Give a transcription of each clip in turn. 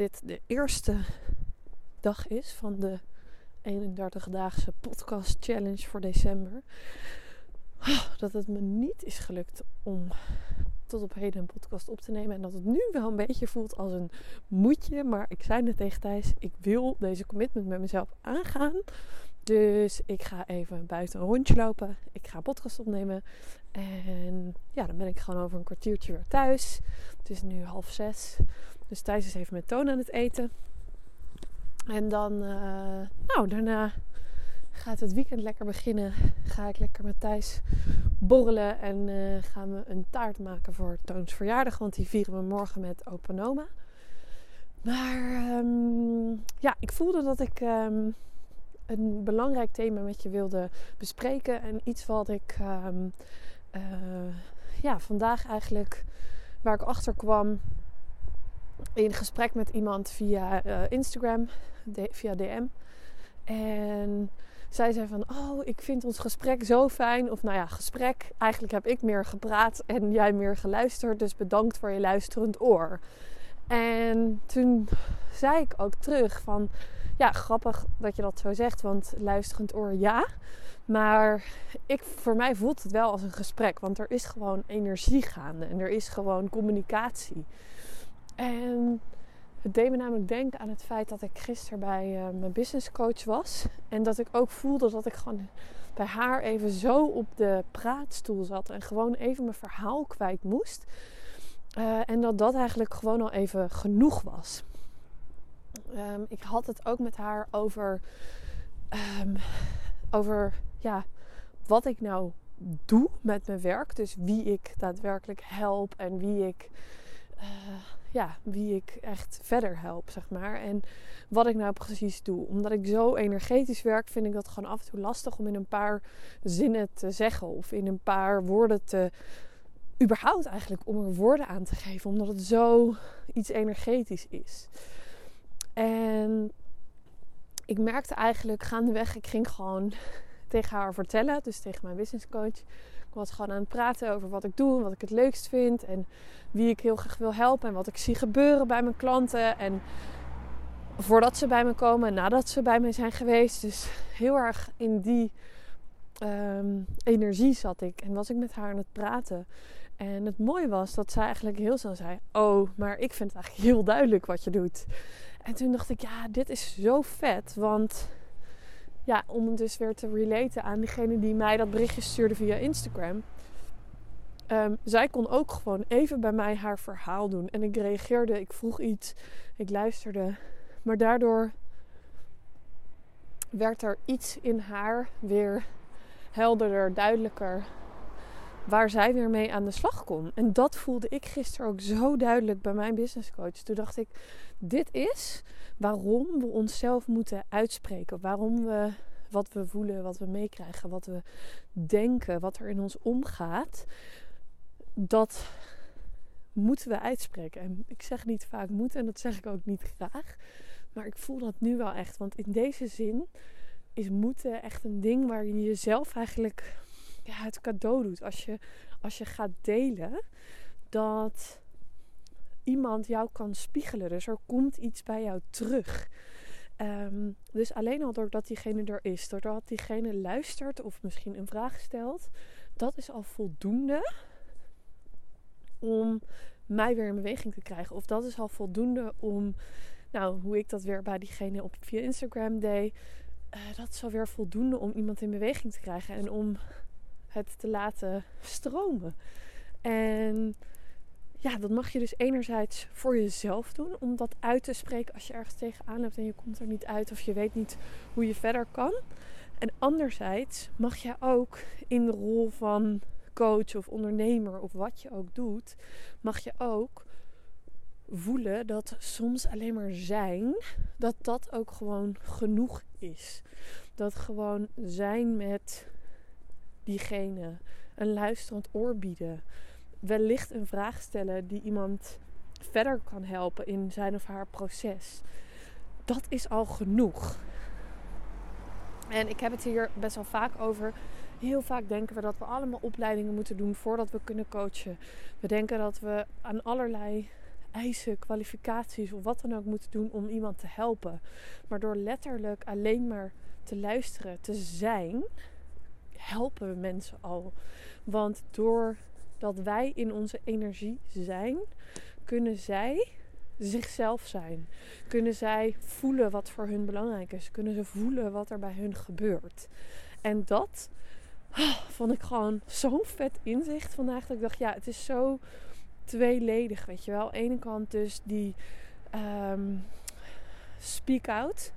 dit de eerste dag is van de 31-daagse podcast challenge voor december. Dat het me niet is gelukt om tot op heden een podcast op te nemen. En dat het nu wel een beetje voelt als een moedje. Maar ik zei net tegen Thijs, ik wil deze commitment met mezelf aangaan. Dus ik ga even buiten een rondje lopen. Ik ga podcast opnemen. En ja, dan ben ik gewoon over een kwartiertje weer thuis. Het is nu half zes. Dus Thijs is even met Toon aan het eten. En dan, uh, nou, daarna gaat het weekend lekker beginnen. Ga ik lekker met Thijs borrelen en uh, gaan we een taart maken voor Toons verjaardag. Want die vieren we morgen met Opa Oma. Maar um, ja, ik voelde dat ik um, een belangrijk thema met je wilde bespreken. En iets wat ik um, uh, ja, vandaag eigenlijk, waar ik achter kwam in gesprek met iemand via uh, Instagram, via DM. En zij zei van, oh, ik vind ons gesprek zo fijn. Of nou ja, gesprek. Eigenlijk heb ik meer gepraat en jij meer geluisterd. Dus bedankt voor je luisterend oor. En toen zei ik ook terug van, ja, grappig dat je dat zo zegt. Want luisterend oor, ja. Maar ik, voor mij voelt het wel als een gesprek. Want er is gewoon energie gaande. En er is gewoon communicatie. En het deed me namelijk denken aan het feit dat ik gisteren bij uh, mijn business coach was. En dat ik ook voelde dat ik gewoon bij haar even zo op de praatstoel zat. En gewoon even mijn verhaal kwijt moest. Uh, en dat dat eigenlijk gewoon al even genoeg was. Um, ik had het ook met haar over, um, over ja, wat ik nou doe met mijn werk. Dus wie ik daadwerkelijk help en wie ik... Uh, ja, wie ik echt verder help, zeg maar. En wat ik nou precies doe. Omdat ik zo energetisch werk, vind ik dat gewoon af en toe lastig om in een paar zinnen te zeggen. Of in een paar woorden te. überhaupt eigenlijk om er woorden aan te geven. Omdat het zo iets energetisch is. En ik merkte eigenlijk gaandeweg, ik ging gewoon tegen haar vertellen. Dus tegen mijn business coach. Ik was gewoon aan het praten over wat ik doe wat ik het leukst vind. En wie ik heel graag wil helpen en wat ik zie gebeuren bij mijn klanten. En voordat ze bij me komen en nadat ze bij me zijn geweest. Dus heel erg in die um, energie zat ik. En was ik met haar aan het praten. En het mooie was dat zij eigenlijk heel snel zei: Oh, maar ik vind het eigenlijk heel duidelijk wat je doet. En toen dacht ik: Ja, dit is zo vet. Want ja, om het dus weer te relaten aan diegene die mij dat berichtje stuurde via Instagram. Um, zij kon ook gewoon even bij mij haar verhaal doen. En ik reageerde, ik vroeg iets, ik luisterde. Maar daardoor werd er iets in haar weer helderder, duidelijker. Waar zij weer mee aan de slag kon. En dat voelde ik gisteren ook zo duidelijk bij mijn business coach. Toen dacht ik: dit is waarom we onszelf moeten uitspreken. Waarom we wat we voelen, wat we meekrijgen, wat we denken, wat er in ons omgaat. Dat moeten we uitspreken. En ik zeg niet vaak moeten en dat zeg ik ook niet graag. Maar ik voel dat nu wel echt. Want in deze zin is moeten echt een ding waar je jezelf eigenlijk ja, het cadeau doet. Als je, als je gaat delen dat iemand jou kan spiegelen. Dus er komt iets bij jou terug. Um, dus alleen al doordat diegene er is, doordat diegene luistert of misschien een vraag stelt, dat is al voldoende om mij weer in beweging te krijgen. Of dat is al voldoende om, nou, hoe ik dat weer bij diegene op via Instagram deed, uh, dat is alweer voldoende om iemand in beweging te krijgen en om het te laten stromen. En ja, dat mag je dus enerzijds voor jezelf doen. Om dat uit te spreken als je ergens tegenaan hebt en je komt er niet uit of je weet niet hoe je verder kan. En anderzijds mag je ook in de rol van coach of ondernemer of wat je ook doet, mag je ook voelen dat soms alleen maar zijn, dat dat ook gewoon genoeg is. Dat gewoon zijn met diegene, een luisterend oor bieden, wellicht een vraag stellen die iemand verder kan helpen in zijn of haar proces. Dat is al genoeg. En ik heb het hier best wel vaak over. Heel vaak denken we dat we allemaal opleidingen moeten doen voordat we kunnen coachen. We denken dat we aan allerlei eisen, kwalificaties of wat dan ook moeten doen om iemand te helpen. Maar door letterlijk alleen maar te luisteren, te zijn, helpen we mensen al. Want doordat wij in onze energie zijn, kunnen zij zichzelf zijn. Kunnen zij voelen wat voor hun belangrijk is. Kunnen ze voelen wat er bij hun gebeurt. En dat oh, vond ik gewoon zo'n vet inzicht vandaag. Dat ik dacht, ja, het is zo tweeledig, weet je wel. Aan de ene kant dus die um, speak out.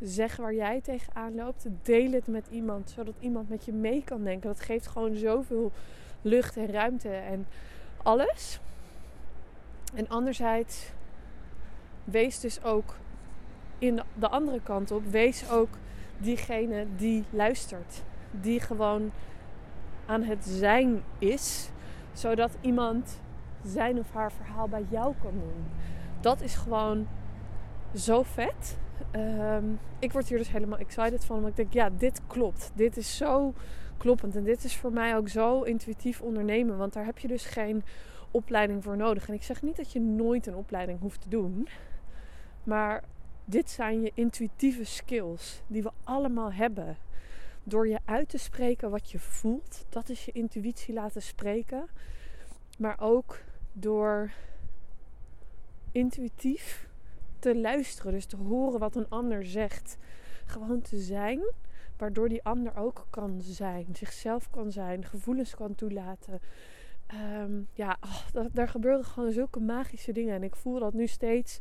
Zeg waar jij tegenaan loopt. Deel het met iemand, zodat iemand met je mee kan denken. Dat geeft gewoon zoveel lucht en ruimte en alles. En anderzijds, wees dus ook in de andere kant op. Wees ook diegene die luistert. Die gewoon aan het zijn is. Zodat iemand zijn of haar verhaal bij jou kan doen. Dat is gewoon zo vet. Ehm, ik word hier dus helemaal excited van. Omdat ik denk, ja, dit klopt. Dit is zo kloppend. En dit is voor mij ook zo intuïtief ondernemen. Want daar heb je dus geen opleiding voor nodig. En ik zeg niet dat je nooit een opleiding hoeft te doen. Maar dit zijn je intuïtieve skills die we allemaal hebben. Door je uit te spreken wat je voelt, dat is je intuïtie laten spreken. Maar ook door intuïtief te luisteren, dus te horen wat een ander zegt. Gewoon te zijn, waardoor die ander ook kan zijn, zichzelf kan zijn, gevoelens kan toelaten. Um, ja, oh, daar gebeuren gewoon zulke magische dingen. En ik voel dat nu steeds,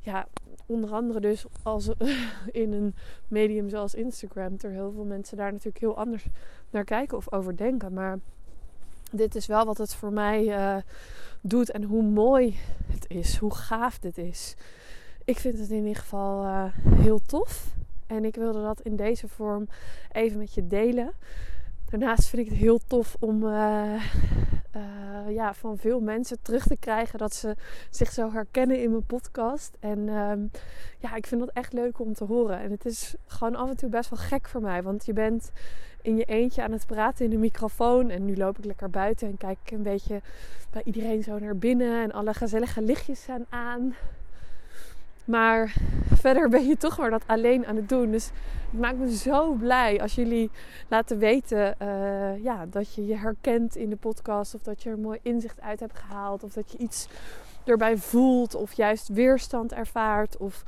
ja, onder andere dus als in een medium zoals Instagram, er heel veel mensen daar natuurlijk heel anders naar kijken of over denken. Maar dit is wel wat het voor mij uh, doet en hoe mooi het is, hoe gaaf dit is. Ik vind het in ieder geval uh, heel tof. En ik wilde dat in deze vorm even met je delen. Daarnaast vind ik het heel tof om uh, uh, ja, van veel mensen terug te krijgen dat ze zich zo herkennen in mijn podcast. En uh, ja, ik vind dat echt leuk om te horen. En het is gewoon af en toe best wel gek voor mij. Want je bent in je eentje aan het praten in de microfoon. En nu loop ik lekker buiten en kijk ik een beetje bij iedereen zo naar binnen. En alle gezellige lichtjes zijn aan. Maar verder ben je toch maar dat alleen aan het doen. Dus het maakt me zo blij als jullie laten weten uh, ja, dat je je herkent in de podcast. Of dat je er mooi inzicht uit hebt gehaald. Of dat je iets erbij voelt. Of juist weerstand ervaart. Of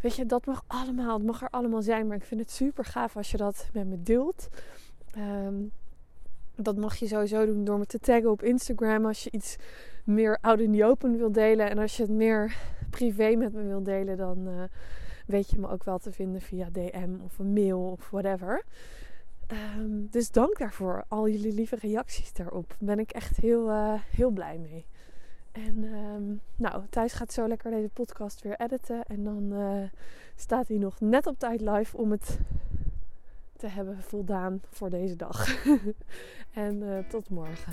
weet je, dat mag allemaal. Het mag er allemaal zijn. Maar ik vind het super gaaf als je dat met me deelt. Um, dat mag je sowieso doen door me te taggen op Instagram als je iets meer out in the open wil delen. En als je het meer privé met me wil delen, dan uh, weet je me ook wel te vinden via DM of een mail of whatever. Um, dus dank daarvoor, al jullie lieve reacties daarop. Daar ben ik echt heel, uh, heel blij mee. En um, nou, Thijs gaat zo lekker deze podcast weer editen. En dan uh, staat hij nog net op tijd live om het te hebben voldaan voor deze dag. en tot morgen.